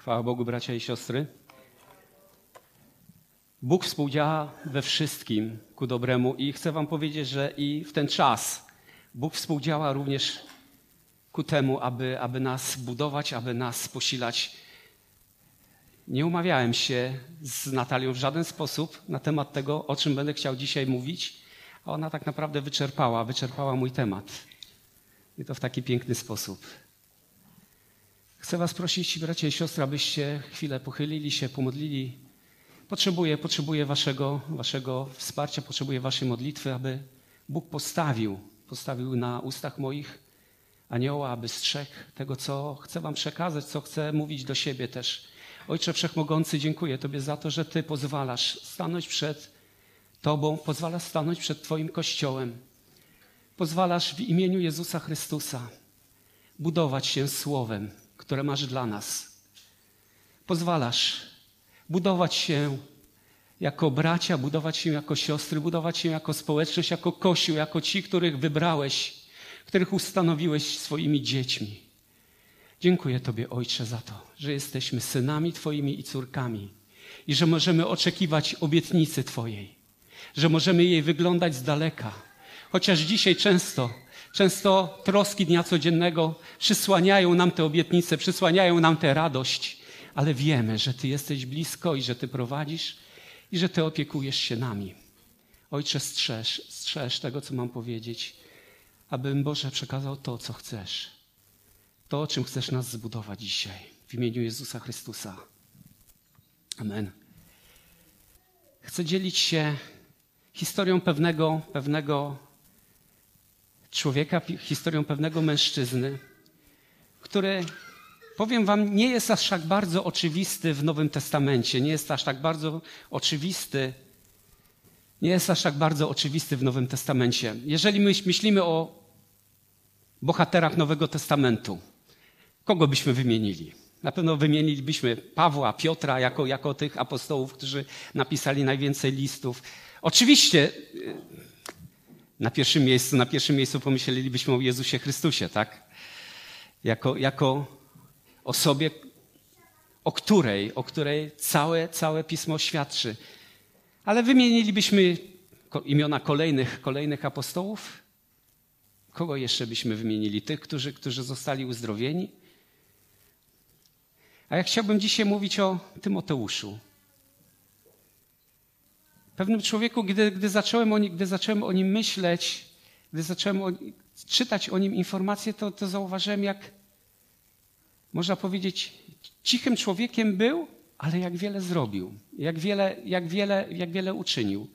Chwała Bogu, bracia i siostry. Bóg współdziała we wszystkim ku dobremu i chcę Wam powiedzieć, że i w ten czas Bóg współdziała również ku temu, aby, aby nas budować, aby nas posilać. Nie umawiałem się z Natalią w żaden sposób na temat tego, o czym będę chciał dzisiaj mówić, a ona tak naprawdę wyczerpała, wyczerpała mój temat. I to w taki piękny sposób. Chcę Was prosić, bracia i siostry, abyście chwilę pochylili się, pomodlili. Potrzebuję, potrzebuję waszego, waszego wsparcia, potrzebuję Waszej modlitwy, aby Bóg postawił, postawił na ustach moich anioła, aby strzegł tego, co chcę Wam przekazać, co chcę mówić do siebie też. Ojcze Wszechmogący, dziękuję Tobie za to, że Ty pozwalasz stanąć przed Tobą, pozwalasz stanąć przed Twoim Kościołem. Pozwalasz w imieniu Jezusa Chrystusa budować się Słowem, które masz dla nas. Pozwalasz budować się jako bracia, budować się jako siostry, budować się jako społeczność, jako Kościół, jako ci, których wybrałeś, których ustanowiłeś swoimi dziećmi. Dziękuję Tobie, Ojcze, za to, że jesteśmy synami Twoimi i córkami i że możemy oczekiwać obietnicy Twojej, że możemy jej wyglądać z daleka. Chociaż dzisiaj często Często troski dnia codziennego przysłaniają nam te obietnice, przysłaniają nam tę radość, ale wiemy, że Ty jesteś blisko i że Ty prowadzisz i że Ty opiekujesz się nami. Ojcze, strzeż, strzeż tego, co mam powiedzieć, abym Boże przekazał to, co chcesz. To, czym chcesz nas zbudować dzisiaj. W imieniu Jezusa Chrystusa. Amen. Chcę dzielić się historią pewnego, pewnego człowieka, historią pewnego mężczyzny, który, powiem Wam, nie jest aż tak bardzo oczywisty w Nowym Testamencie, nie jest aż tak bardzo oczywisty, nie jest aż tak bardzo oczywisty w Nowym Testamencie. Jeżeli my myślimy o bohaterach Nowego Testamentu, kogo byśmy wymienili? Na pewno wymienilibyśmy Pawła, Piotra jako, jako tych apostołów, którzy napisali najwięcej listów. Oczywiście na pierwszym miejscu, na pierwszym miejscu pomyślelibyśmy o Jezusie Chrystusie, tak? Jako, jako osobie, o której, o której całe, całe pismo świadczy. Ale wymienilibyśmy imiona kolejnych, kolejnych apostołów? Kogo jeszcze byśmy wymienili? Tych, którzy, którzy zostali uzdrowieni? A ja chciałbym dzisiaj mówić o Tymoteuszu pewnym człowieku, gdy, gdy, zacząłem, o nim, gdy zacząłem o nim myśleć, gdy zacząłem o, czytać o nim informacje, to, to zauważyłem, jak można powiedzieć, cichym człowiekiem był, ale jak wiele zrobił, jak wiele, jak wiele, jak wiele uczynił.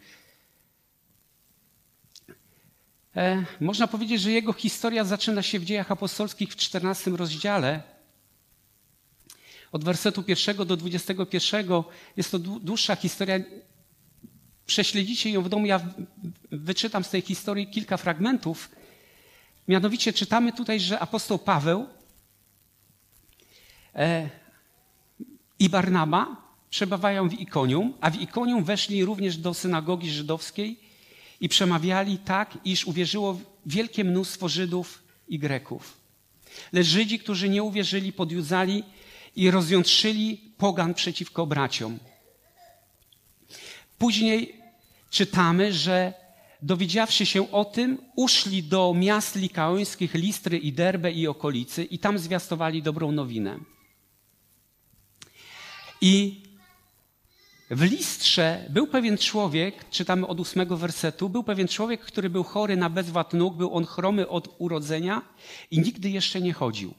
E, można powiedzieć, że jego historia zaczyna się w dziejach apostolskich w 14 rozdziale. Od wersetu pierwszego do 21 jest to dłuższa historia prześledzicie ją w domu, ja wyczytam z tej historii kilka fragmentów. Mianowicie czytamy tutaj, że apostoł Paweł e, i Barnaba przebywają w Ikonium, a w Ikonium weszli również do synagogi żydowskiej i przemawiali tak, iż uwierzyło wielkie mnóstwo Żydów i Greków. Lecz Żydzi, którzy nie uwierzyli, podjudzali i rozjątrzyli pogan przeciwko braciom. Później czytamy, że dowiedziawszy się o tym, uszli do miast likaońskich Listry i Derbe i okolicy i tam zwiastowali dobrą nowinę. I w Listrze był pewien człowiek, czytamy od ósmego wersetu, był pewien człowiek, który był chory na bezwład nóg, był on chromy od urodzenia i nigdy jeszcze nie chodził.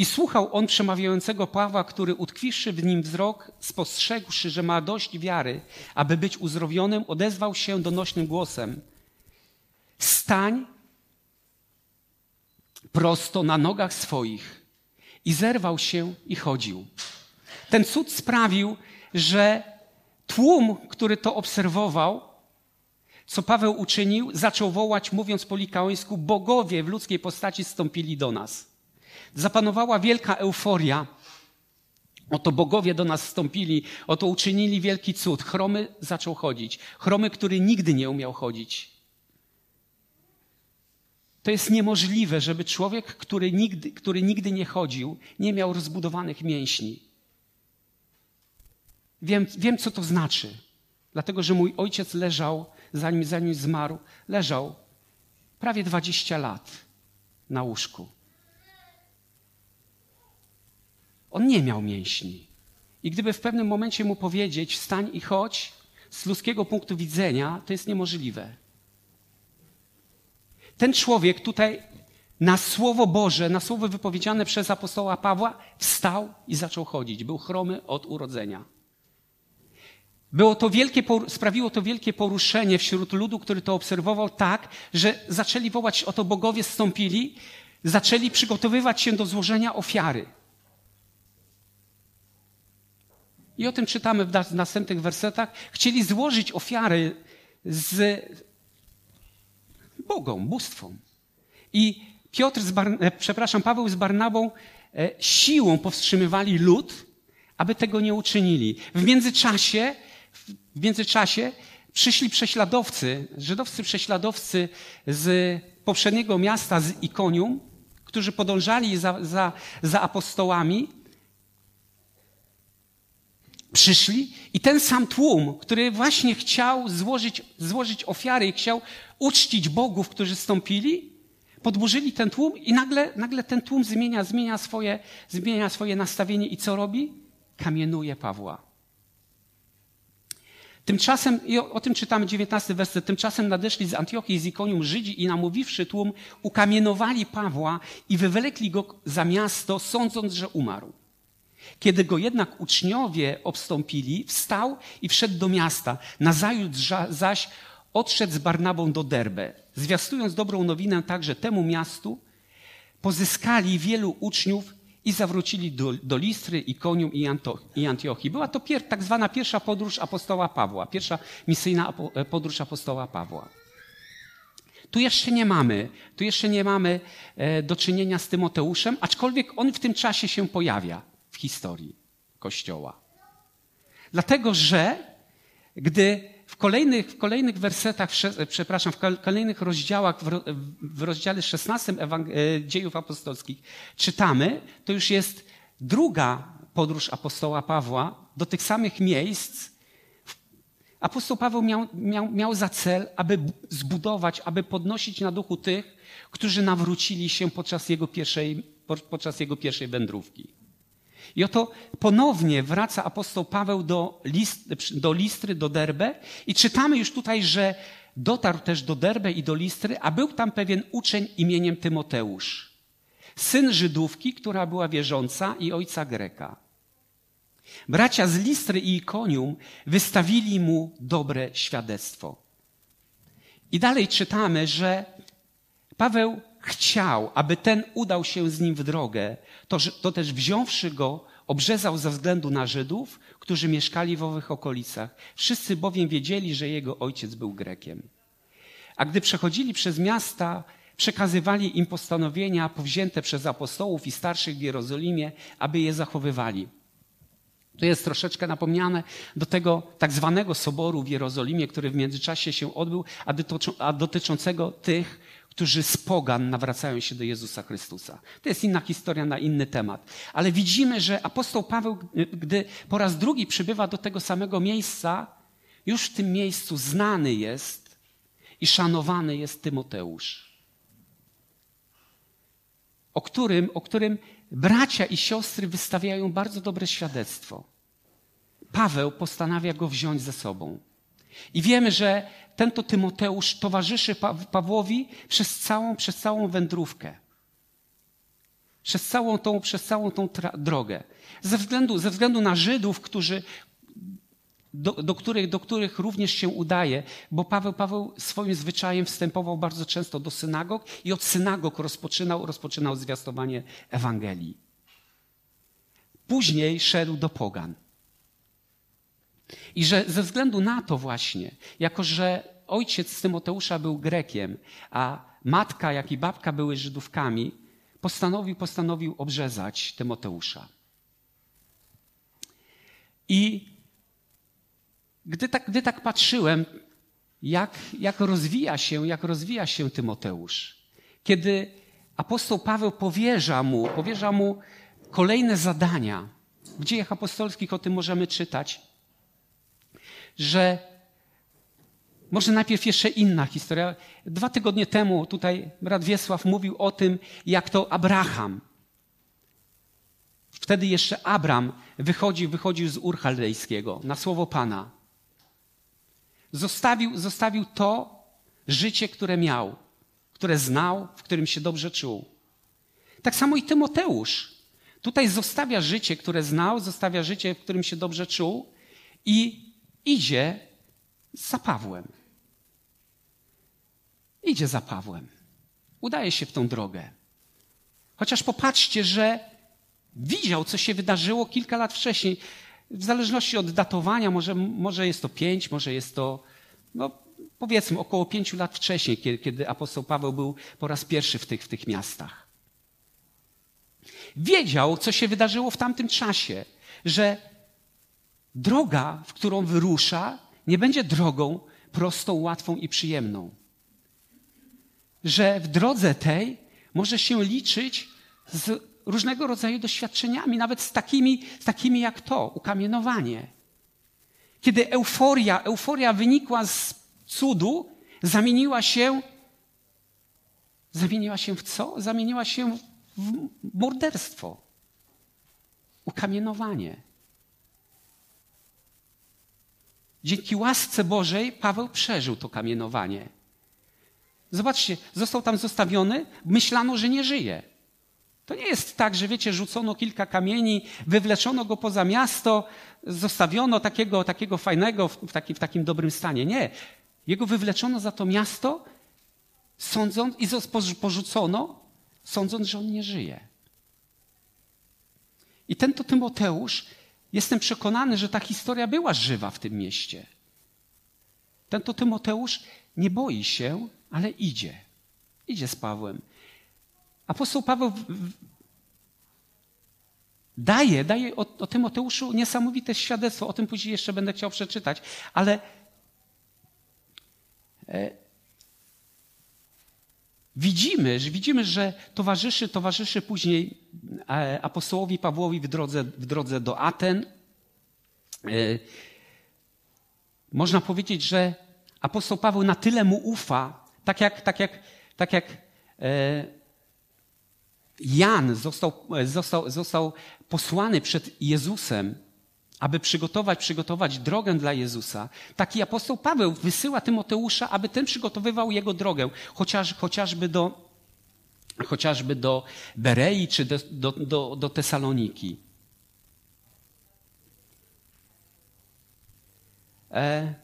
I słuchał on przemawiającego Pawła, który utkwiwszy w nim wzrok, spostrzegłszy, że ma dość wiary, aby być uzdrowionym, odezwał się donośnym głosem: Stań prosto na nogach swoich. I zerwał się i chodził. Ten cud sprawił, że tłum, który to obserwował, co Paweł uczynił, zaczął wołać, mówiąc po likaońsku: Bogowie w ludzkiej postaci stąpili do nas zapanowała wielka euforia. Oto bogowie do nas wstąpili, oto uczynili wielki cud. Chromy zaczął chodzić. Chromy, który nigdy nie umiał chodzić. To jest niemożliwe, żeby człowiek, który nigdy, który nigdy nie chodził, nie miał rozbudowanych mięśni. Wiem, wiem, co to znaczy. Dlatego, że mój ojciec leżał, zanim, zanim zmarł, leżał prawie 20 lat na łóżku. On nie miał mięśni. I gdyby w pewnym momencie mu powiedzieć, wstań i chodź, z ludzkiego punktu widzenia to jest niemożliwe. Ten człowiek tutaj na słowo Boże, na słowo wypowiedziane przez apostoła Pawła, wstał i zaczął chodzić. Był chromy od urodzenia. Było to wielkie, sprawiło to wielkie poruszenie wśród ludu, który to obserwował tak, że zaczęli wołać, oto bogowie zstąpili, zaczęli przygotowywać się do złożenia ofiary. I o tym czytamy w następnych wersetach. Chcieli złożyć ofiary z Bogą, bóstwom. I Piotr, z Bar... E, przepraszam, Paweł z Barnabą e, siłą powstrzymywali lud, aby tego nie uczynili. W międzyczasie, w międzyczasie przyszli prześladowcy, żydowscy prześladowcy z poprzedniego miasta, z Ikonium, którzy podążali za, za, za apostołami przyszli i ten sam tłum, który właśnie chciał złożyć, złożyć ofiary i chciał uczcić bogów, którzy stąpili, podburzyli ten tłum i nagle, nagle ten tłum zmienia, zmienia, swoje, zmienia swoje nastawienie i co robi? Kamienuje Pawła. Tymczasem, i o, o, tym czytamy 19 werset, tymczasem nadeszli z Antiochii i z Ikonium Żydzi i namówiwszy tłum, ukamienowali Pawła i wywlekli go za miasto, sądząc, że umarł. Kiedy go jednak uczniowie obstąpili, wstał i wszedł do miasta. Nazajutrz zaś odszedł z Barnabą do Derbe. Zwiastując dobrą nowinę także temu miastu, pozyskali wielu uczniów i zawrócili do, do Listry, Ikonium i, Anto, i Antiochii. Była to pier, tak zwana pierwsza podróż apostoła Pawła, pierwsza misyjna e, podróż apostoła Pawła. Tu jeszcze nie mamy, tu jeszcze nie mamy e, do czynienia z Tymoteuszem, aczkolwiek on w tym czasie się pojawia historii Kościoła. Dlatego, że gdy w kolejnych, w kolejnych wersetach, przepraszam, w kolejnych rozdziałach, w rozdziale 16 e, dziejów apostolskich czytamy, to już jest druga podróż apostoła Pawła do tych samych miejsc. Apostoł Paweł miał, miał, miał za cel, aby zbudować, aby podnosić na duchu tych, którzy nawrócili się podczas jego pierwszej, podczas jego pierwszej wędrówki. I oto ponownie wraca apostoł Paweł do, list, do Listry, do Derbe i czytamy już tutaj, że dotarł też do Derbe i do Listry, a był tam pewien uczeń imieniem Tymoteusz, syn Żydówki, która była wierząca i ojca Greka. Bracia z Listry i Ikonium wystawili mu dobre świadectwo. I dalej czytamy, że Paweł chciał, aby ten udał się z nim w drogę, to, to też wziąwszy go, obrzezał ze względu na Żydów, którzy mieszkali w owych okolicach. Wszyscy bowiem wiedzieli, że jego ojciec był Grekiem. A gdy przechodzili przez miasta, przekazywali im postanowienia powzięte przez apostołów i starszych w Jerozolimie, aby je zachowywali. To jest troszeczkę napomniane do tego tak zwanego soboru w Jerozolimie, który w międzyczasie się odbył, a dotyczącego tych, którzy z pogan nawracają się do Jezusa Chrystusa. To jest inna historia na inny temat. Ale widzimy, że apostoł Paweł, gdy po raz drugi przybywa do tego samego miejsca, już w tym miejscu znany jest i szanowany jest Tymoteusz. O którym, o którym bracia i siostry wystawiają bardzo dobre świadectwo. Paweł postanawia go wziąć ze sobą. I wiemy, że ten to Tymoteusz towarzyszy Pawłowi przez całą, przez całą wędrówkę. Przez całą tą, przez całą tą drogę. Ze względu, ze względu na Żydów, którzy, do, do, których, do których również się udaje, bo Paweł, Paweł swoim zwyczajem wstępował bardzo często do synagog i od synagog rozpoczynał, rozpoczynał zwiastowanie Ewangelii. Później szedł do pogan. I że ze względu na to właśnie, jako że ojciec Tymoteusza był Grekiem, a matka, jak i babka były Żydówkami, postanowił, postanowił obrzezać Tymoteusza. I gdy tak, gdy tak patrzyłem, jak, jak rozwija się, jak rozwija się Tymoteusz, kiedy apostoł Paweł powierza mu, powierza mu kolejne zadania. W dziejach apostolskich o tym możemy czytać, że może najpierw jeszcze inna historia. Dwa tygodnie temu tutaj brat Wiesław mówił o tym, jak to Abraham. Wtedy jeszcze Abram wychodził, wychodził z Ur Chaldejskiego na słowo Pana. Zostawił, zostawił to życie, które miał, które znał, w którym się dobrze czuł. Tak samo i Tymoteusz. Tutaj zostawia życie, które znał, zostawia życie, w którym się dobrze czuł i idzie za Pawłem. Idzie za Pawłem. Udaje się w tą drogę. Chociaż popatrzcie, że widział, co się wydarzyło kilka lat wcześniej. W zależności od datowania, może, może jest to pięć, może jest to, no, powiedzmy, około pięciu lat wcześniej, kiedy, kiedy apostoł Paweł był po raz pierwszy w tych, w tych miastach. Wiedział, co się wydarzyło w tamtym czasie, że droga, w którą wyrusza, nie będzie drogą prostą, łatwą i przyjemną. Że w drodze tej może się liczyć z różnego rodzaju doświadczeniami, nawet z takimi, z takimi jak to, ukamienowanie. Kiedy euforia, euforia wynikła z cudu, zamieniła się, zamieniła się w co? Zamieniła się w morderstwo, ukamienowanie. Dzięki łasce Bożej Paweł przeżył to kamienowanie. Zobaczcie, został tam zostawiony, myślano, że nie żyje. To nie jest tak, że wiecie, rzucono kilka kamieni, wywleczono go poza miasto, zostawiono takiego, takiego fajnego w, taki, w takim dobrym stanie. Nie. Jego wywleczono za to miasto, sądząc i porzucono, sądząc, że on nie żyje. I ten to Tymoteusz, jestem przekonany, że ta historia była żywa w tym mieście. Ten to Tymoteusz nie boi się, ale idzie. Idzie z Pawłem. Apostoł Paweł daje, daje o, o Tymoteuszu niesamowite świadectwo. O tym później jeszcze będę chciał przeczytać. Ale e, widzimy, że widzimy, że towarzyszy, towarzyszy później e, apostołowi Pawłowi w drodze, w drodze do Aten. E, można powiedzieć, że apostoł Paweł na tyle mu ufa, tak jak, tak jak, tak jak e, Jan został, został, został posłany przed Jezusem, aby przygotować, przygotować drogę dla Jezusa. Taki apostoł Paweł wysyła Tymoteusza, aby ten przygotowywał jego drogę, chociaż, chociażby, do, chociażby do Berei czy do, do, do, do Tesaloniki. E...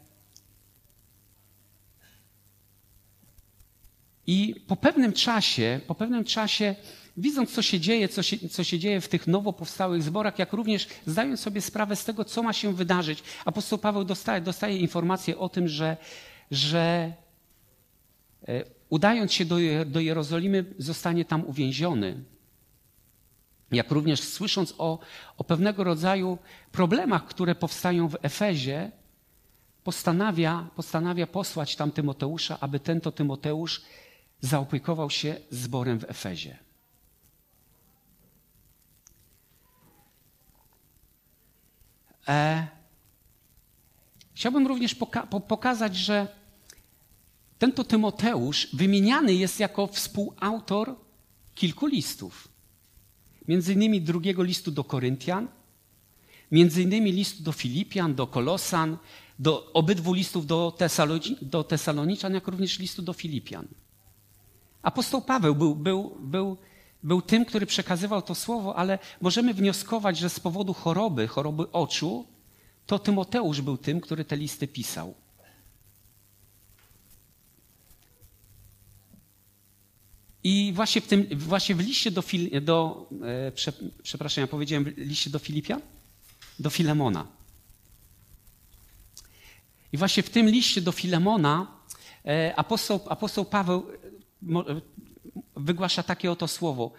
I po pewnym czasie, po pewnym czasie widząc, co się dzieje, co się, co się dzieje w tych nowo powstałych zborach, jak również zdając sobie sprawę z tego, co ma się wydarzyć, apostoł Paweł dostaje, dostaje informację o tym, że, że e, udając się do, do Jerozolimy, zostanie tam uwięziony. Jak również słysząc o, o pewnego rodzaju problemach, które powstają w Efezie, postanawia, postanawia posłać tam Tymoteusza, aby ten to Tymoteusz zaopiekował się zborem w Efezie. Chciałbym również poka pokazać, że ten to Tymoteusz wymieniany jest jako współautor kilku listów. Między innymi drugiego listu do Koryntian, między innymi listu do Filipian, do Kolosan, do obydwu listów do, Tesaloni do Tesaloniczan, jak również listu do Filipian. Apostoł Paweł był, był, był był tym, który przekazywał to słowo, ale możemy wnioskować, że z powodu choroby, choroby oczu, to Tymoteusz był tym, który te listy pisał. I właśnie w, tym, właśnie w liście do, do e, prze, przepraszam, ja powiedziałem liście do Filipia? Do Filemona. I właśnie w tym liście do Filemona e, apostoł, apostoł Paweł wygłasza takie oto słowo.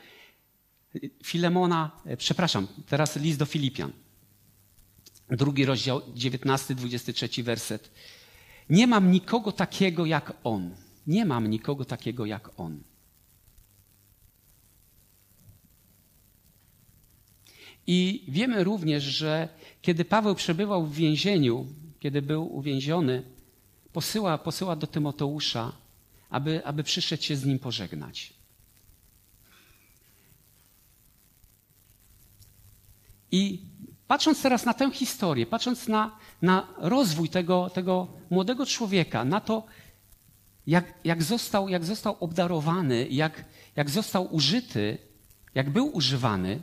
Filemona, e, przepraszam, teraz list do Filipian. Drugi rozdział, 19-23 werset. Nie mam nikogo takiego jak on. Nie mam nikogo takiego jak on. I wiemy również, że kiedy Paweł przebywał w więzieniu, kiedy był uwięziony, posyła, posyła do Tymoteusza, aby, aby przyszedł się z nim pożegnać. I patrząc teraz na tę historię, patrząc na, na rozwój tego, tego młodego człowieka, na to, jak, jak, został, jak został obdarowany, jak, jak został użyty, jak był używany,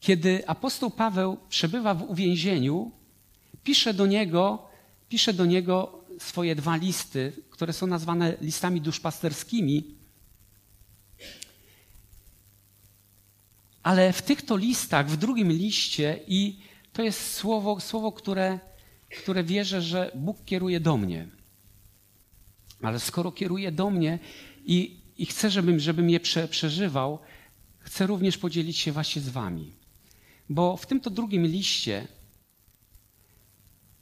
kiedy apostoł Paweł przebywa w uwięzieniu, pisze do niego, pisze do niego swoje dwa listy, które są nazwane listami duszpasterskimi. Ale w tych to listach, w drugim liście, i to jest słowo, słowo które, które wierzę, że Bóg kieruje do mnie. Ale skoro kieruje do mnie i, i chcę, żebym, żebym je prze, przeżywał, chcę również podzielić się właśnie z wami. Bo w tym to drugim liście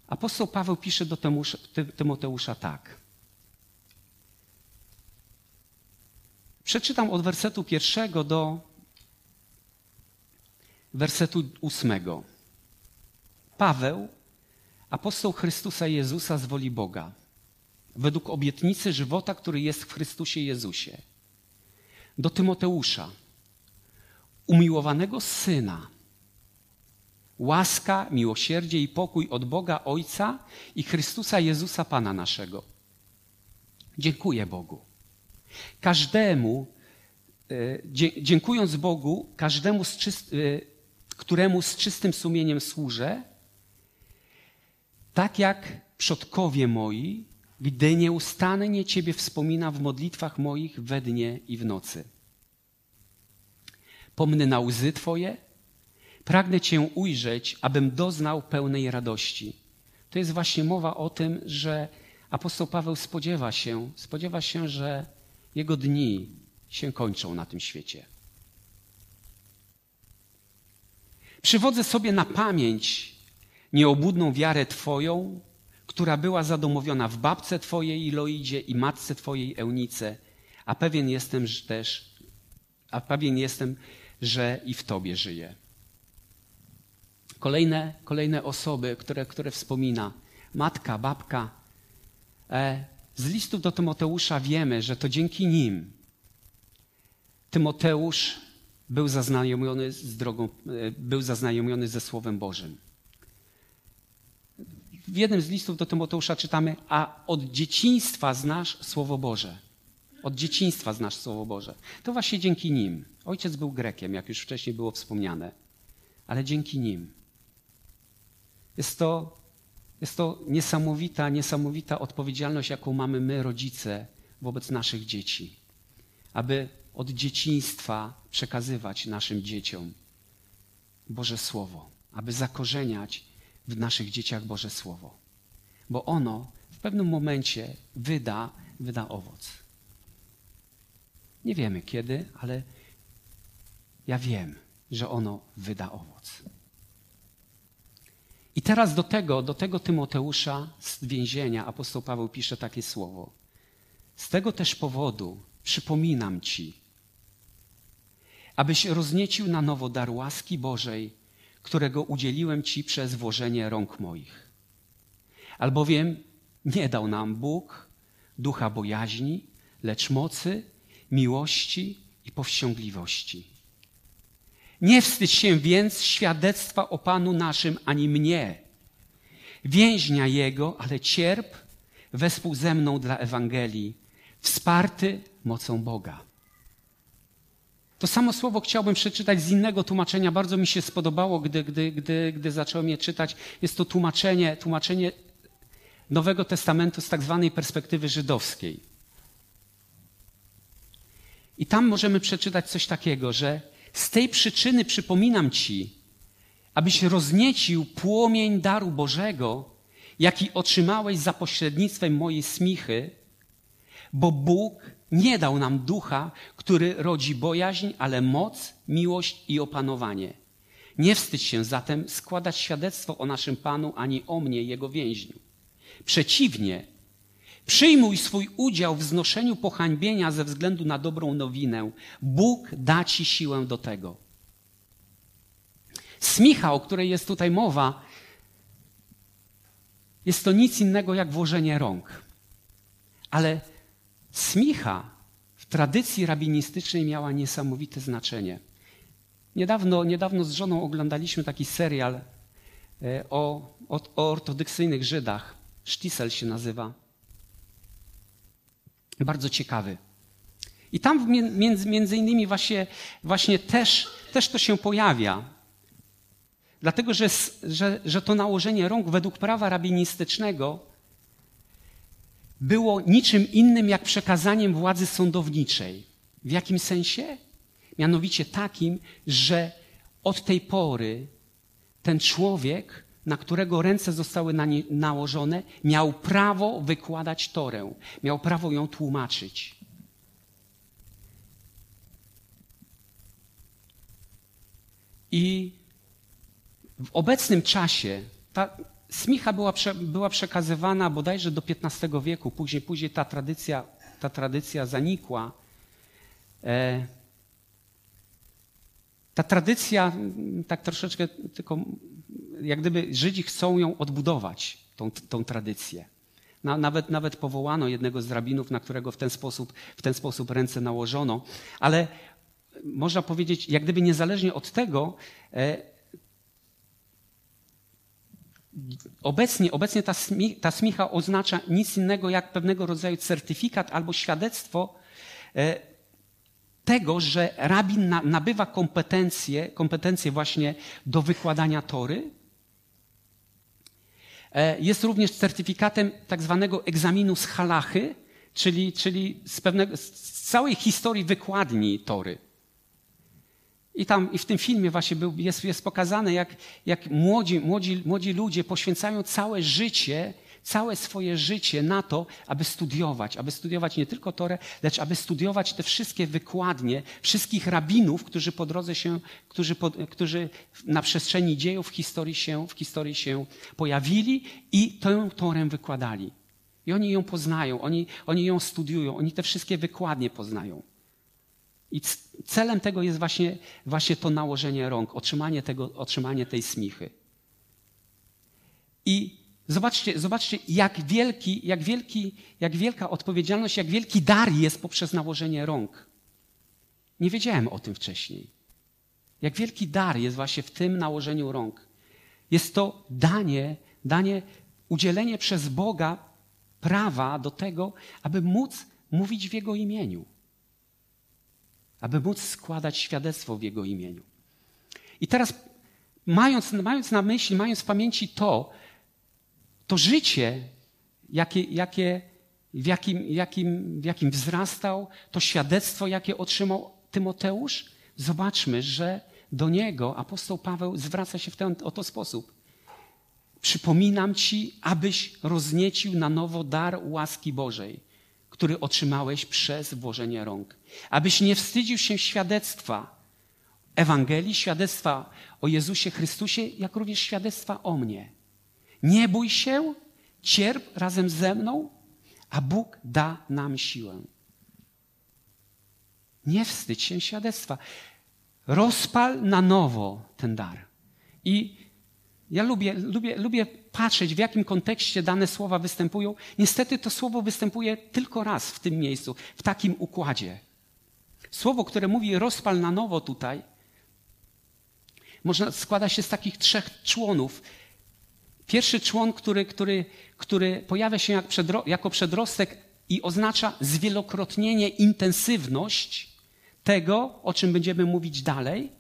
apostoł Paweł pisze do Tymoteusza tak. Przeczytam od wersetu pierwszego do wersetu ósmego. Paweł, apostoł Chrystusa Jezusa z woli Boga, według obietnicy żywota, który jest w Chrystusie Jezusie. Do Tymoteusza, umiłowanego syna, łaska, miłosierdzie i pokój od Boga Ojca i Chrystusa Jezusa Pana naszego. Dziękuję Bogu. Każdemu, e, dziękując Bogu, każdemu, z czyst, e, któremu z czystym sumieniem służę, tak jak przodkowie moi, gdy nieustannie Ciebie wspomina w modlitwach moich we dnie i w nocy. Pomnę na łzy Twoje, pragnę Cię ujrzeć, abym doznał pełnej radości. To jest właśnie mowa o tym, że apostoł Paweł spodziewa się, spodziewa się, że jego dni się kończą na tym świecie. Przywodzę sobie na pamięć nieobudną wiarę Twoją, która była zadomowiona w babce Twojej Iloidzie i matce Twojej Eunice, a pewien jestem że też, a pewien jestem, że i w Tobie żyje. Kolejne, kolejne osoby, które, które wspomina. Matka, babka. E, z listów do Tymoteusza wiemy, że to dzięki nim Tymoteusz był zaznajomiony z drogą, e, był zaznajomiony ze Słowem Bożym. W jednym z listów do Tymoteusza czytamy, a od dzieciństwa znasz Słowo Boże. Od dzieciństwa znasz Słowo Boże. To właśnie dzięki nim. Ojciec był Grekiem, jak już wcześniej było wspomniane, ale dzięki nim. Jest to, jest to niesamowita, niesamowita odpowiedzialność, jaką mamy my, rodzice, wobec naszych dzieci. Aby od dzieciństwa przekazywać naszym dzieciom Boże Słowo, aby zakorzeniać w naszych dzieciach Boże Słowo. Bo ono w pewnym momencie wyda, wyda owoc. Nie wiemy kiedy, ale ja wiem, że ono wyda owoc. I teraz do tego, do tego Tymoteusza z więzienia apostoł Paweł pisze takie słowo. Z tego też powodu przypominam ci, abyś rozniecił na nowo dar łaski Bożej, którego udzieliłem ci przez włożenie rąk moich. Albowiem nie dał nam Bóg ducha bojaźni, lecz mocy, miłości i powściągliwości. Nie wstydź się więc świadectwa o Panu naszym, ani mnie, więźnia Jego, ale cierp wespół ze mną dla Ewangelii, wsparty mocą Boga. To samo słowo chciałbym przeczytać z innego tłumaczenia. Bardzo mi się spodobało, gdy, gdy, gdy, gdy zacząłem je czytać. Jest to tłumaczenie, tłumaczenie Nowego Testamentu z tak zwanej perspektywy żydowskiej. I tam możemy przeczytać coś takiego, że z tej przyczyny przypominam Ci, abyś rozniecił płomień daru Bożego, jaki otrzymałeś za pośrednictwem mojej smichy, bo Bóg nie dał nam ducha, który rodzi bojaźń, ale moc, miłość i opanowanie. Nie wstydź się zatem składać świadectwo o naszym Panu ani o mnie, Jego więźniu. Przeciwnie, przyjmuj swój udział w znoszeniu pohańbienia ze względu na dobrą nowinę. Bóg da ci siłę do tego. Smicha, o której jest tutaj mowa, jest to nic innego jak włożenie rąk. Ale smicha tradycji rabinistycznej miała niesamowite znaczenie. Niedawno, niedawno z żoną oglądaliśmy taki serial e, o, o, o ortodoksyjnych Żydach. Sztisel się nazywa. Bardzo ciekawy. I tam między, między innymi właśnie, właśnie też, też to się pojawia. Dlatego, że, że, że to nałożenie rąk według prawa rabinistycznego było niczym innym jak przekazaniem władzy sądowniczej. W jakim sensie? Mianowicie takim, że od tej pory ten człowiek, na którego ręce zostały na nałożone, miał prawo wykładać Torę, miał prawo ją tłumaczyć. I w obecnym czasie ta smicha była, była przekazywana bodajże do XV wieku, później, później ta, tradycja, ta tradycja zanikła. E, ta tradycja, tak troszeczkę tylko, jak gdyby Żydzi chcą ją odbudować, tą, tą tradycję. Na, nawet, nawet powołano jednego z rabinów, na którego w ten, sposób, w ten sposób ręce nałożono, ale można powiedzieć, jak gdyby niezależnie od tego, e, obecnie, obecnie ta, ta smicha oznacza nic innego jak pewnego rodzaju certyfikat albo świadectwo e, tego, że rabin nabywa kompetencje, kompetencje właśnie do wykładania tory. E, jest również certyfikatem tak zwanego egzaminu z halachy, czyli, czyli z, pewnego, z całej historii wykładni tory. I tam i w tym filmie właśnie był, jest, jest pokazane, jak, jak młodzi, młodzi, młodzi ludzie poświęcają całe życie, całe swoje życie na to, aby studiować, aby studiować nie tylko Torę, lecz aby studiować te wszystkie wykładnie wszystkich rabinów, którzy po drodze się, którzy, po, którzy na przestrzeni dziejów w historii, się, w historii się pojawili i tę Torę wykładali. I oni ją poznają, oni, oni ją studiują, oni te wszystkie wykładnie poznają. I celem tego jest właśnie, właśnie to nałożenie rąk, otrzymanie, tego, otrzymanie tej smichy. I zobaczcie, zobaczcie jak, wielki, jak, wielki, jak wielka odpowiedzialność, jak wielki dar jest poprzez nałożenie rąk. Nie wiedziałem o tym wcześniej. Jak wielki dar jest właśnie w tym nałożeniu rąk. Jest to danie, danie, udzielenie przez Boga prawa do tego, aby móc mówić w Jego imieniu aby móc składać świadectwo w Jego imieniu. I teraz, mając, mając na myśli, mając w pamięci to, to życie, jakie, jakie, w, jakim, jakim, w jakim wzrastał, to świadectwo, jakie otrzymał Tymoteusz, zobaczmy, że do niego apostoł Paweł zwraca się w ten oto sposób. Przypominam ci, abyś rozniecił na nowo dar łaski Bożej, który otrzymałeś przez włożenie rąk. Abyś nie wstydził się świadectwa Ewangelii, świadectwa o Jezusie Chrystusie, jak również świadectwa o mnie. Nie bój się, cierp razem ze mną, a Bóg da nam siłę. Nie wstydź się świadectwa. Rozpal na nowo ten dar. I ja lubię, lubię, lubię patrzeć, w jakim kontekście dane słowa występują. Niestety to słowo występuje tylko raz w tym miejscu, w takim układzie. Słowo, które mówi rozpal na nowo tutaj, można, składa się z takich trzech członów. Pierwszy człon, który, który, który pojawia się jak przedro, jako przedrostek i oznacza zwielokrotnienie, intensywność tego, o czym będziemy mówić dalej.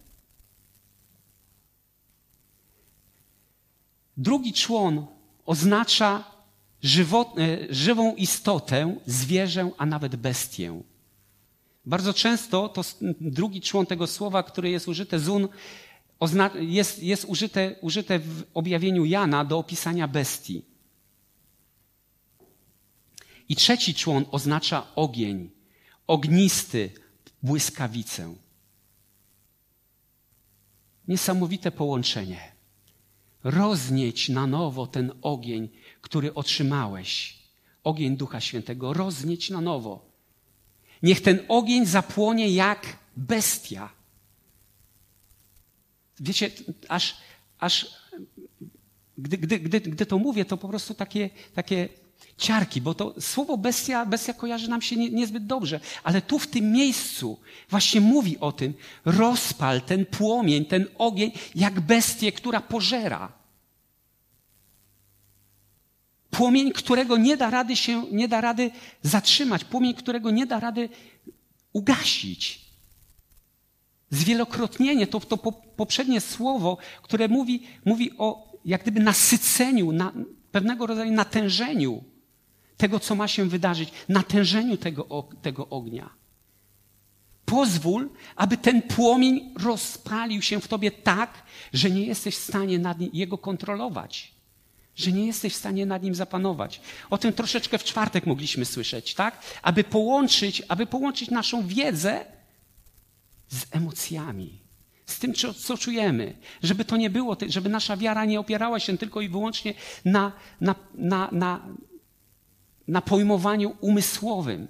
Drugi człon oznacza żywo, e, żywą istotę, zwierzę, a nawet bestię. Bardzo często to drugi człon tego słowa, który jest użyte, zun, jest, jest użyte, użyte w objawieniu Jana do opisania bestii. I trzeci człon oznacza ogień, ognisty, błyskawicę. Niesamowite połączenie. Roznieć na nowo ten ogień, który otrzymałeś. Ogień Ducha Świętego. Roznieć na nowo. Niech ten ogień zapłonie jak bestia. wiecie, aż, aż gdy, gdy, gdy, gdy to mówię, to po prostu takie, takie ciarki, bo to słowo bestia, bestia kojarzy nam się nie, niezbyt dobrze, ale tu w tym miejscu właśnie mówi o tym, rozpal ten płomień, ten ogień, jak bestię, która pożera. Płomień, którego nie da rady się, nie da rady zatrzymać, płomień, którego nie da rady ugasić. Zwielokrotnienie to, to poprzednie słowo, które mówi, mówi o jak gdyby nasyceniu, na, pewnego rodzaju natężeniu tego, co ma się wydarzyć, natężeniu tego, tego ognia. Pozwól, aby ten płomień rozpalił się w tobie tak, że nie jesteś w stanie nad nim, jego kontrolować. Że nie jesteś w stanie nad nim zapanować. O tym troszeczkę w czwartek mogliśmy słyszeć, tak? Aby połączyć, aby połączyć naszą wiedzę z emocjami, z tym, co, czujemy, żeby to nie było, żeby nasza wiara nie opierała się tylko i wyłącznie na, na, na, na, na pojmowaniu umysłowym.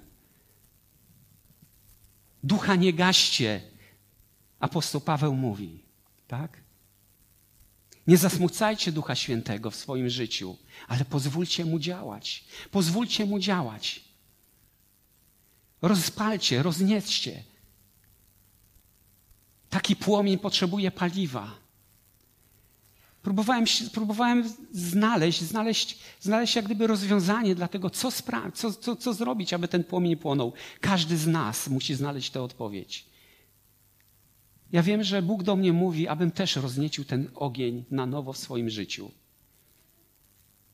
Ducha nie gaście, apostoł Paweł mówi, tak? Nie zasmucajcie Ducha Świętego w swoim życiu, ale pozwólcie Mu działać. Pozwólcie Mu działać. Rozpalcie, roznieście. Taki płomień potrzebuje paliwa. Próbowałem, próbowałem znaleźć, znaleźć, znaleźć jak gdyby rozwiązanie dla tego, co, spra- co, co, co zrobić, aby ten płomień płonął. Każdy z nas musi znaleźć tę odpowiedź. Ja wiem, że Bóg do mnie mówi, abym też rozniecił ten ogień na nowo w swoim życiu.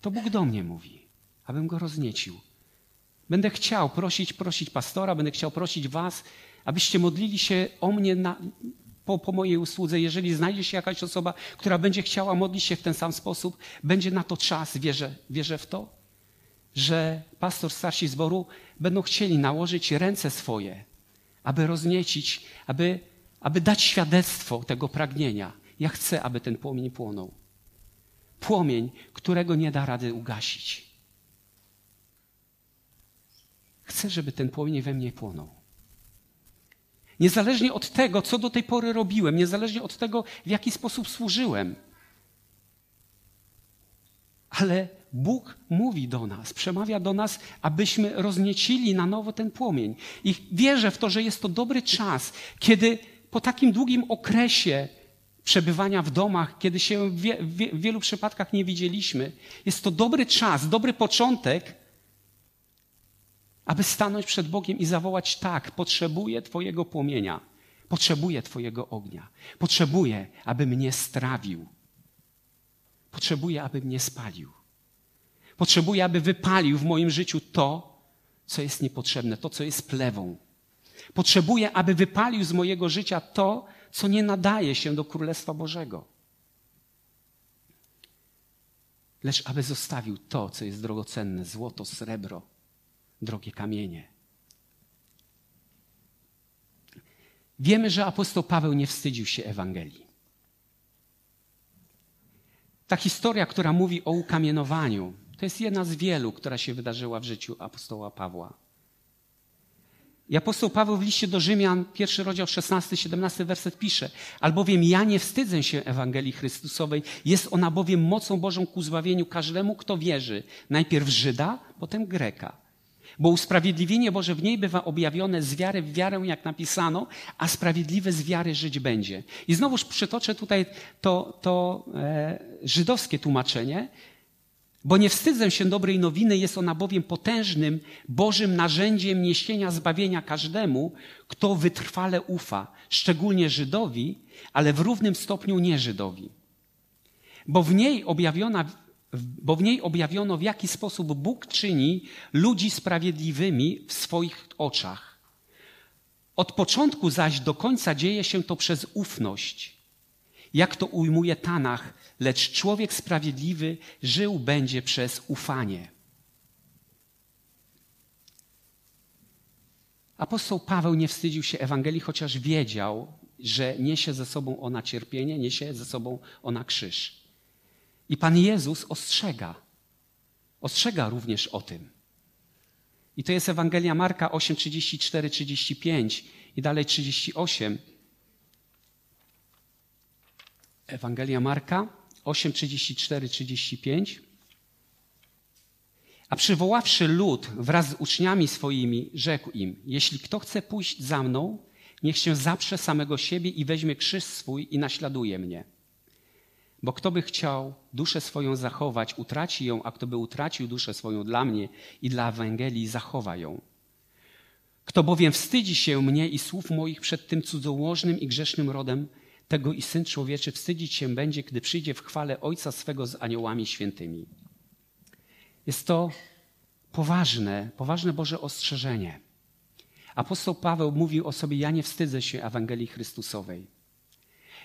To Bóg do mnie mówi, abym go rozniecił. Będę chciał prosić, prosić pastora, będę chciał prosić was, abyście modlili się o mnie na, po, po mojej usłudze, jeżeli znajdzie się jakaś osoba, która będzie chciała modlić się w ten sam sposób, będzie na to czas, wierzę, wierzę w to, że pastor, starsi zboru będą chcieli nałożyć ręce swoje, aby rozniecić, aby, aby dać świadectwo tego pragnienia. Ja chcę, aby ten płomień płonął. Płomień, którego nie da rady ugasić. Chcę, żeby ten płomień we mnie płonął. Niezależnie od tego, co do tej pory robiłem, niezależnie od tego, w jaki sposób służyłem. Ale Bóg mówi do nas, przemawia do nas, abyśmy rozniecili na nowo ten płomień. I wierzę w to, że jest to dobry czas, kiedy po takim długim okresie przebywania w domach, kiedy się w, wie, w wielu przypadkach nie widzieliśmy, jest to dobry czas, dobry początek aby stanąć przed Bogiem i zawołać: Tak, potrzebuję Twojego płomienia, potrzebuję Twojego ognia, potrzebuję, aby mnie strawił, potrzebuję, aby mnie spalił, potrzebuję, aby wypalił w moim życiu to, co jest niepotrzebne, to, co jest plewą. Potrzebuję, aby wypalił z mojego życia to, co nie nadaje się do Królestwa Bożego. Lecz aby zostawił to, co jest drogocenne złoto, srebro drogie kamienie. Wiemy, że apostoł Paweł nie wstydził się Ewangelii. Ta historia, która mówi o ukamienowaniu, to jest jedna z wielu, która się wydarzyła w życiu apostoła Pawła. I apostoł Paweł w liście do Rzymian, pierwszy rozdział, 16-17 werset pisze, albowiem ja nie wstydzę się Ewangelii Chrystusowej, jest ona bowiem mocą Bożą ku zbawieniu każdemu, kto wierzy, najpierw Żyda, potem Greka. Bo usprawiedliwienie Boże w niej bywa objawione z wiary w wiarę, jak napisano, a sprawiedliwy z wiary żyć będzie. I znowuż przytoczę tutaj to, to e, żydowskie tłumaczenie, bo nie wstydzę się dobrej nowiny, jest ona bowiem potężnym Bożym narzędziem niesienia zbawienia każdemu, kto wytrwale ufa, szczególnie Żydowi, ale w równym stopniu nie Żydowi. Bo w niej objawiona bo w niej objawiono, w jaki sposób Bóg czyni ludzi sprawiedliwymi w swoich oczach. Od początku zaś do końca dzieje się to przez ufność. Jak to ujmuje Tanach, lecz człowiek sprawiedliwy żył będzie przez ufanie. Apostoł Paweł nie wstydził się Ewangelii, chociaż wiedział, że niesie ze sobą ona cierpienie, niesie ze sobą ona krzyż. I Pan Jezus ostrzega. Ostrzega również o tym. I to jest Ewangelia Marka 8, 34, 35 i dalej 38. Ewangelia Marka 8, 34, 35. A przywoławszy lud wraz z uczniami swoimi, rzekł im: Jeśli kto chce pójść za mną, niech się zaprze samego siebie i weźmie krzyż swój i naśladuje mnie. Bo kto by chciał duszę swoją zachować, utraci ją, a kto by utracił duszę swoją dla mnie i dla Ewangelii, zachowa ją. Kto bowiem wstydzi się mnie i słów moich przed tym cudzołożnym i grzesznym rodem, tego i Syn Człowieczy wstydzić się będzie, gdy przyjdzie w chwale Ojca swego z aniołami świętymi. Jest to poważne, poważne Boże ostrzeżenie. Apostoł Paweł mówił o sobie: Ja nie wstydzę się Ewangelii Chrystusowej.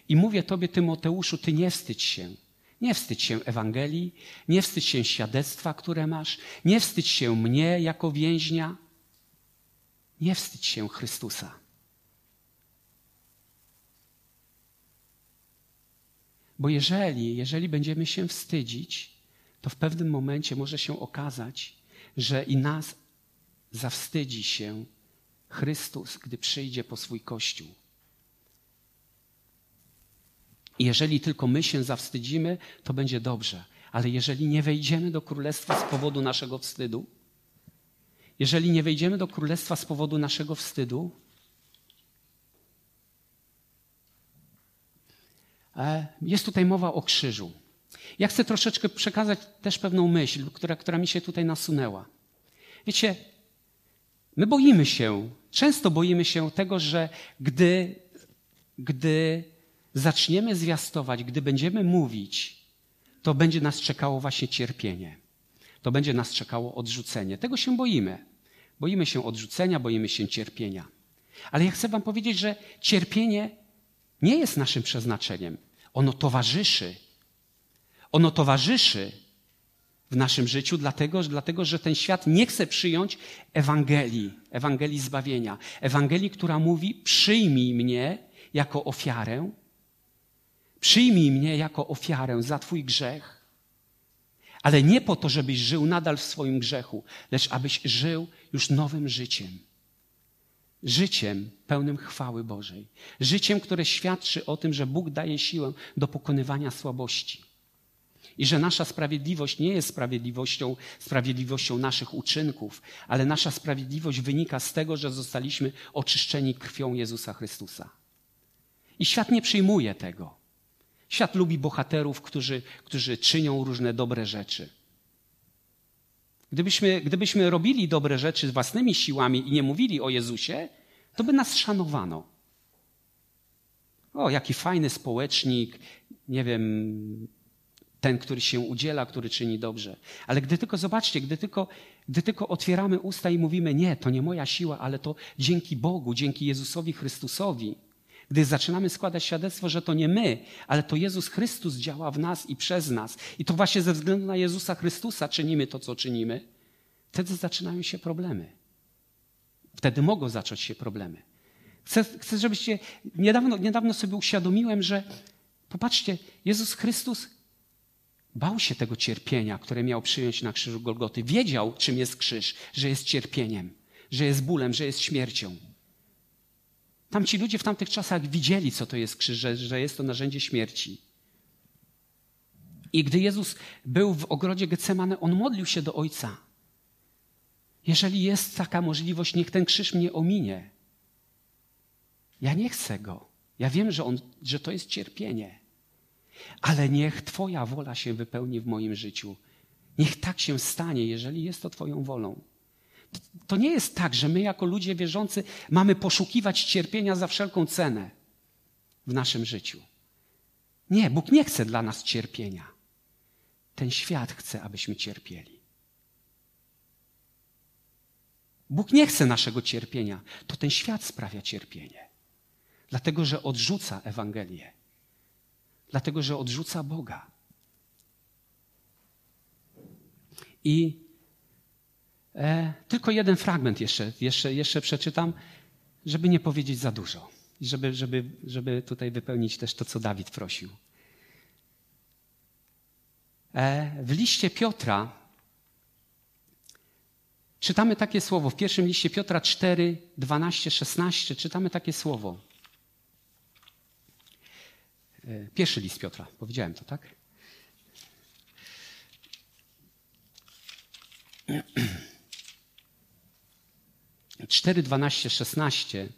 I mówię Tobie, Tymoteuszu, Ty nie wstydź się. Nie wstydź się Ewangelii, nie wstydź się świadectwa, które masz, nie wstydź się mnie jako więźnia, nie wstydź się Chrystusa. Bo jeżeli, jeżeli będziemy się wstydzić, to w pewnym momencie może się okazać, że i nas zawstydzi się Chrystus, gdy przyjdzie po swój Kościół. Jeżeli tylko my się zawstydzimy, to będzie dobrze. Ale jeżeli nie wejdziemy do królestwa z powodu naszego wstydu, jeżeli nie wejdziemy do królestwa z powodu naszego wstydu, e, jest tutaj mowa o krzyżu. Ja chcę troszeczkę przekazać też pewną myśl, która, która mi się tutaj nasunęła. Wiecie, my boimy się, często boimy się tego, że gdy, gdy zaczniemy zwiastować, gdy będziemy mówić, to będzie nas czekało właśnie cierpienie. To będzie nas czekało odrzucenie. Tego się boimy. Boimy się odrzucenia, boimy się cierpienia. Ale ja chcę Wam powiedzieć, że cierpienie nie jest naszym przeznaczeniem. Ono towarzyszy ono towarzyszy w naszym życiu, dlatego, dlatego że ten świat nie chce przyjąć Ewangelii, Ewangelii zbawienia. Ewangelii, która mówi: przyjmij mnie jako ofiarę, przyjmij mnie jako ofiarę za Twój grzech, ale nie po to, żebyś żył nadal w swoim grzechu, lecz abyś żył już nowym życiem. Życiem pełnym chwały Bożej. Życiem, które świadczy o tym, że Bóg daje siłę do pokonywania słabości i że nasza sprawiedliwość nie jest sprawiedliwością, sprawiedliwością naszych uczynków, ale nasza sprawiedliwość wynika z tego, że zostaliśmy oczyszczeni krwią Jezusa Chrystusa. I świat nie przyjmuje tego. Świat lubi bohaterów, którzy, którzy czynią różne dobre rzeczy. Gdybyśmy, gdybyśmy robili dobre rzeczy własnymi siłami i nie mówili o Jezusie, to by nas szanowano. O, jaki fajny społecznik, nie wiem, ten, który się udziela, który czyni dobrze. Ale gdy tylko, zobaczcie, gdy tylko, gdy tylko otwieramy usta i mówimy, nie, to nie moja siła, ale to dzięki Bogu, dzięki Jezusowi Chrystusowi, gdy zaczynamy składać świadectwo, że to nie my, ale to Jezus Chrystus działa w nas i przez nas, i to właśnie ze względu na Jezusa Chrystusa czynimy to, co czynimy, wtedy zaczynają się problemy. Wtedy mogą zacząć się problemy. Chcę, chcę żebyście. Niedawno, niedawno sobie uświadomiłem, że popatrzcie, Jezus Chrystus Bał się tego cierpienia, które miał przyjąć na krzyżu Golgoty. Wiedział, czym jest krzyż, że jest cierpieniem, że jest bólem, że jest śmiercią. Tamci ludzie w tamtych czasach widzieli, co to jest krzyż, że, że jest to narzędzie śmierci. I gdy Jezus był w ogrodzie Getsemane, on modlił się do Ojca. Jeżeli jest taka możliwość, niech ten krzyż mnie ominie. Ja nie chcę go. Ja wiem, że, on, że to jest cierpienie ale niech Twoja wola się wypełni w moim życiu. Niech tak się stanie, jeżeli jest to Twoją wolą. To nie jest tak, że my jako ludzie wierzący mamy poszukiwać cierpienia za wszelką cenę w naszym życiu. Nie, Bóg nie chce dla nas cierpienia. Ten świat chce, abyśmy cierpieli. Bóg nie chce naszego cierpienia, to ten świat sprawia cierpienie, dlatego że odrzuca Ewangelię dlatego że odrzuca Boga. I e, tylko jeden fragment jeszcze, jeszcze, jeszcze przeczytam, żeby nie powiedzieć za dużo. I żeby, żeby, żeby tutaj wypełnić też to, co Dawid prosił. E, w liście Piotra czytamy takie słowo. W pierwszym liście Piotra 4, 12, 16 czytamy takie słowo. E, pierwszy list Piotra, powiedziałem to, tak? Cztery, dwanaście, szesnaście.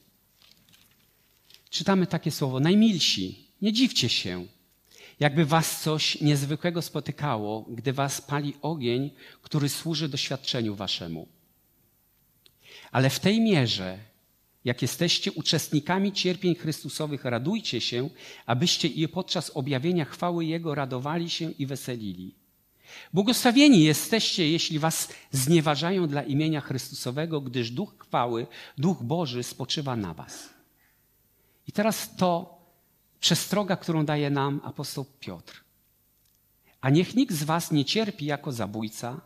Czytamy takie słowo. Najmilsi, nie dziwcie się, jakby was coś niezwykłego spotykało, gdy was pali ogień, który służy doświadczeniu waszemu. Ale w tej mierze, jak jesteście uczestnikami cierpień Chrystusowych, radujcie się, abyście i podczas objawienia chwały Jego radowali się i weselili. Błogosławieni jesteście, jeśli was znieważają dla imienia Chrystusowego, gdyż Duch chwały, Duch Boży spoczywa na was. I teraz to przestroga, którą daje nam apostoł Piotr. A niech nikt z was nie cierpi jako zabójca,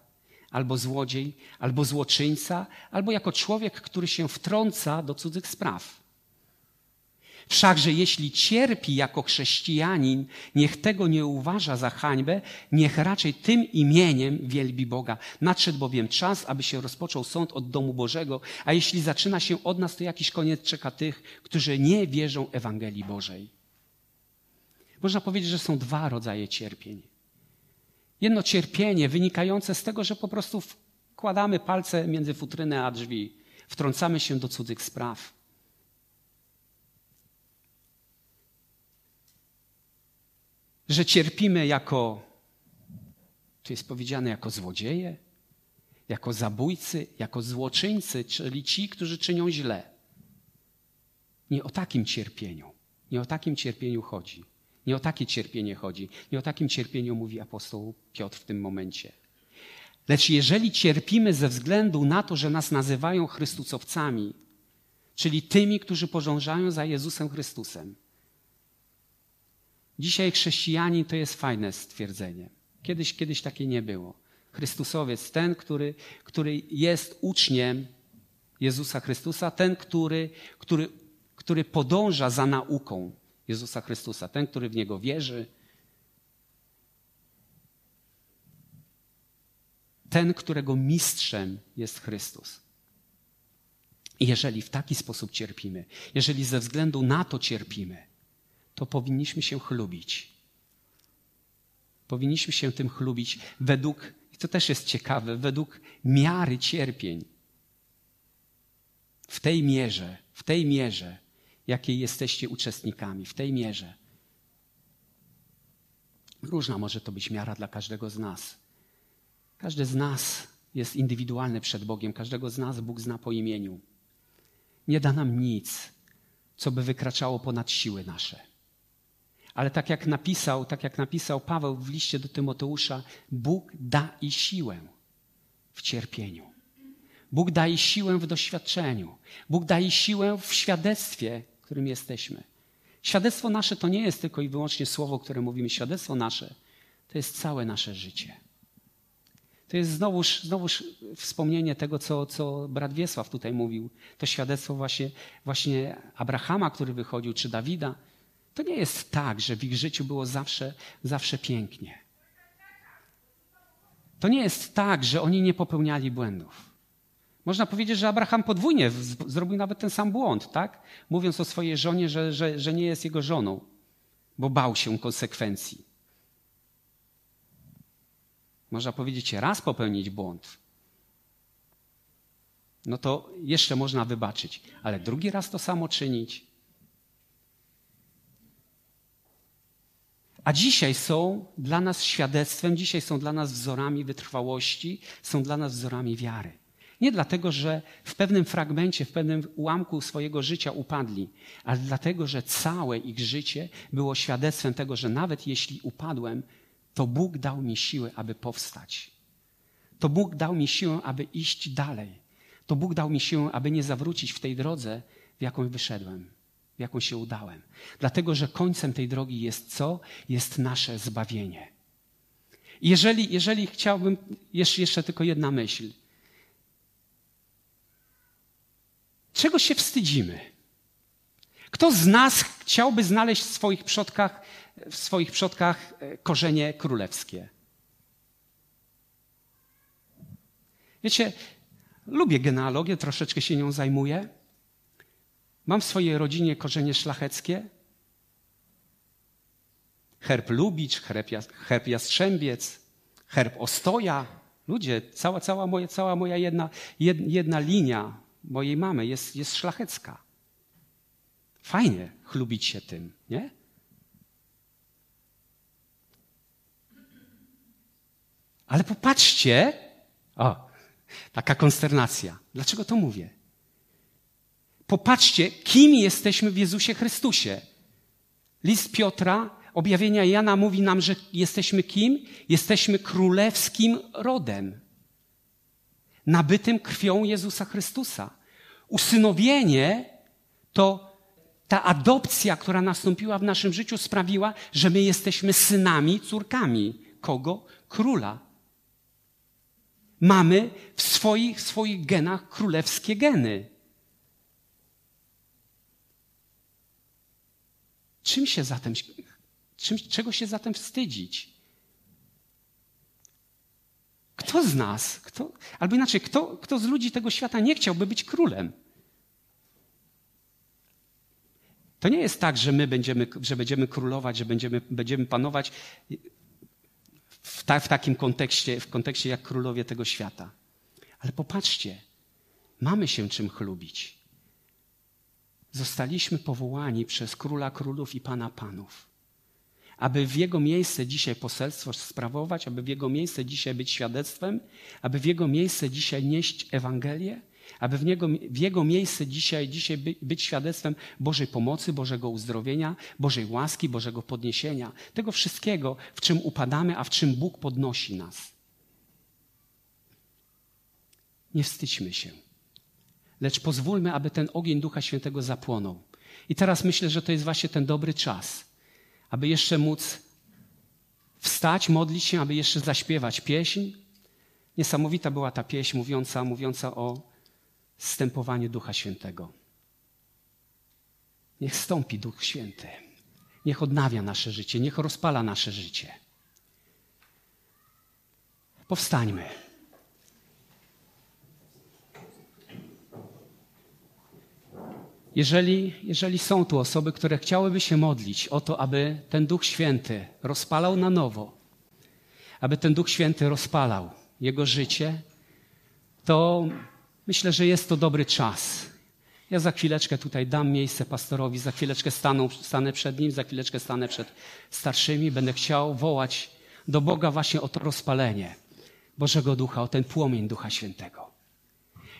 albo złodziej, albo złoczyńca, albo jako człowiek, który się wtrąca do cudzych spraw. Wszakże jeśli cierpi jako chrześcijanin, niech tego nie uważa za hańbę, niech raczej tym imieniem wielbi Boga. Nadszedł bowiem czas, aby się rozpoczął sąd od domu Bożego, a jeśli zaczyna się od nas, to jakiś koniec czeka tych, którzy nie wierzą Ewangelii Bożej. Można powiedzieć, że są dwa rodzaje cierpień. Jedno cierpienie wynikające z tego, że po prostu wkładamy palce między futrynę a drzwi, wtrącamy się do cudzych spraw. Że cierpimy jako, tu jest powiedziane, jako złodzieje, jako zabójcy, jako złoczyńcy, czyli ci, którzy czynią źle. Nie o takim cierpieniu, nie o takim cierpieniu chodzi. Nie o takie cierpienie chodzi. Nie o takim cierpieniu mówi apostoł Piotr w tym momencie. Lecz jeżeli cierpimy ze względu na to, że nas nazywają Chrystusowcami, czyli tymi, którzy porzążają za Jezusem Chrystusem. Dzisiaj chrześcijanin to jest fajne stwierdzenie. Kiedyś, kiedyś takie nie było. Chrystusowiec, ten, który, który jest uczniem Jezusa Chrystusa, ten, który, który, który podąża za nauką, Jezusa Chrystusa, ten, który w Niego wierzy, ten, którego mistrzem jest Chrystus. Jeżeli w taki sposób cierpimy, jeżeli ze względu na to cierpimy, to powinniśmy się chlubić. Powinniśmy się tym chlubić według, i to też jest ciekawe, według miary cierpień. W tej mierze, w tej mierze, jakiej jesteście uczestnikami, w tej mierze. Różna może to być miara dla każdego z nas. Każdy z nas jest indywidualny przed Bogiem, każdego z nas Bóg zna po imieniu. Nie da nam nic, co by wykraczało ponad siły nasze. Ale tak jak napisał, tak jak napisał Paweł w liście do Tymoteusza, Bóg da i siłę w cierpieniu. Bóg daje siłę w doświadczeniu. Bóg daje siłę w świadectwie, którym jesteśmy. Świadectwo nasze to nie jest tylko i wyłącznie słowo, które mówimy. Świadectwo nasze to jest całe nasze życie. To jest znowuż, znowuż wspomnienie tego, co, co brat Wiesław tutaj mówił. To świadectwo właśnie, właśnie Abrahama, który wychodził, czy Dawida. To nie jest tak, że w ich życiu było zawsze, zawsze pięknie. To nie jest tak, że oni nie popełniali błędów. Można powiedzieć, że Abraham podwójnie zrobił nawet ten sam błąd, tak? Mówiąc o swojej żonie, że, że, że nie jest jego żoną, bo bał się konsekwencji. Można powiedzieć, raz popełnić błąd, no to jeszcze można wybaczyć, ale drugi raz to samo czynić. A dzisiaj są dla nas świadectwem, dzisiaj są dla nas wzorami wytrwałości, są dla nas wzorami wiary. Nie dlatego, że w pewnym fragmencie, w pewnym ułamku swojego życia upadli, ale dlatego, że całe ich życie było świadectwem tego, że nawet jeśli upadłem, to Bóg dał mi siłę, aby powstać. To Bóg dał mi siłę, aby iść dalej. To Bóg dał mi siłę, aby nie zawrócić w tej drodze, w jaką wyszedłem, w jaką się udałem. Dlatego, że końcem tej drogi jest co? Jest nasze zbawienie. Jeżeli, jeżeli chciałbym, jeszcze, jeszcze tylko jedna myśl. Czego się wstydzimy? Kto z nas chciałby znaleźć w swoich przodkach, w swoich przodkach e, korzenie królewskie? Wiecie, lubię genealogię, troszeczkę się nią zajmuję. Mam w swojej rodzinie korzenie szlacheckie. herb Lubicz, herb, herb Jastrzębiec, herb Ostoja. Ludzie, cała, cała, moja, cała moja jedna, jedna linia mojej mamy jest, jest szlachecka. Fajnie chlubić się tym, nie? Ale popatrzcie, o, taka konsternacja. Dlaczego to mówię? Popatrzcie, kim jesteśmy w Jezusie Chrystusie. List Piotra, objawienia Jana mówi nam, że jesteśmy kim? Jesteśmy królewskim rodem. Nabytym krwią Jezusa Chrystusa. Usynowienie to ta adopcja, która nastąpiła w naszym życiu, sprawiła, że my jesteśmy synami, córkami. Kogo? Króla. Mamy w swoich, swoich genach królewskie geny. Czym się zatem, czym, czego się zatem wstydzić? Kto z nas, kto, albo inaczej, kto, kto z ludzi tego świata nie chciałby być królem? To nie jest tak, że my będziemy, że będziemy królować, że będziemy, będziemy panować w, ta, w takim kontekście, w kontekście jak królowie tego świata. Ale popatrzcie, mamy się czym chlubić. Zostaliśmy powołani przez króla królów i pana panów, aby w jego miejsce dzisiaj poselstwo sprawować, aby w jego miejsce dzisiaj być świadectwem, aby w jego miejsce dzisiaj nieść Ewangelię, aby w, w Jego miejsce dzisiaj, dzisiaj by, być świadectwem Bożej pomocy, Bożego uzdrowienia, Bożej łaski, Bożego podniesienia, tego wszystkiego, w czym upadamy, a w czym Bóg podnosi nas. Nie wstydźmy się, lecz pozwólmy, aby ten ogień Ducha Świętego zapłonął. I teraz myślę, że to jest właśnie ten dobry czas, aby jeszcze móc wstać, modlić się, aby jeszcze zaśpiewać pieśń. Niesamowita była ta pieśń mówiąca, mówiąca o zstępowaniu Ducha Świętego. Niech stąpi Duch Święty. Niech odnawia nasze życie, niech rozpala nasze życie. Powstańmy. Jeżeli, jeżeli są tu osoby, które chciałyby się modlić o to, aby ten Duch Święty rozpalał na nowo, aby ten Duch Święty rozpalał jego życie, to Myślę, że jest to dobry czas. Ja za chwileczkę tutaj dam miejsce pastorowi, za chwileczkę staną, stanę przed nim, za chwileczkę stanę przed starszymi. Będę chciał wołać do Boga właśnie o to rozpalenie Bożego Ducha, o ten płomień Ducha Świętego.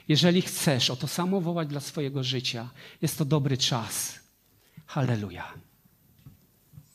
Jeżeli chcesz o to samo wołać dla swojego życia, jest to dobry czas. Halleluja.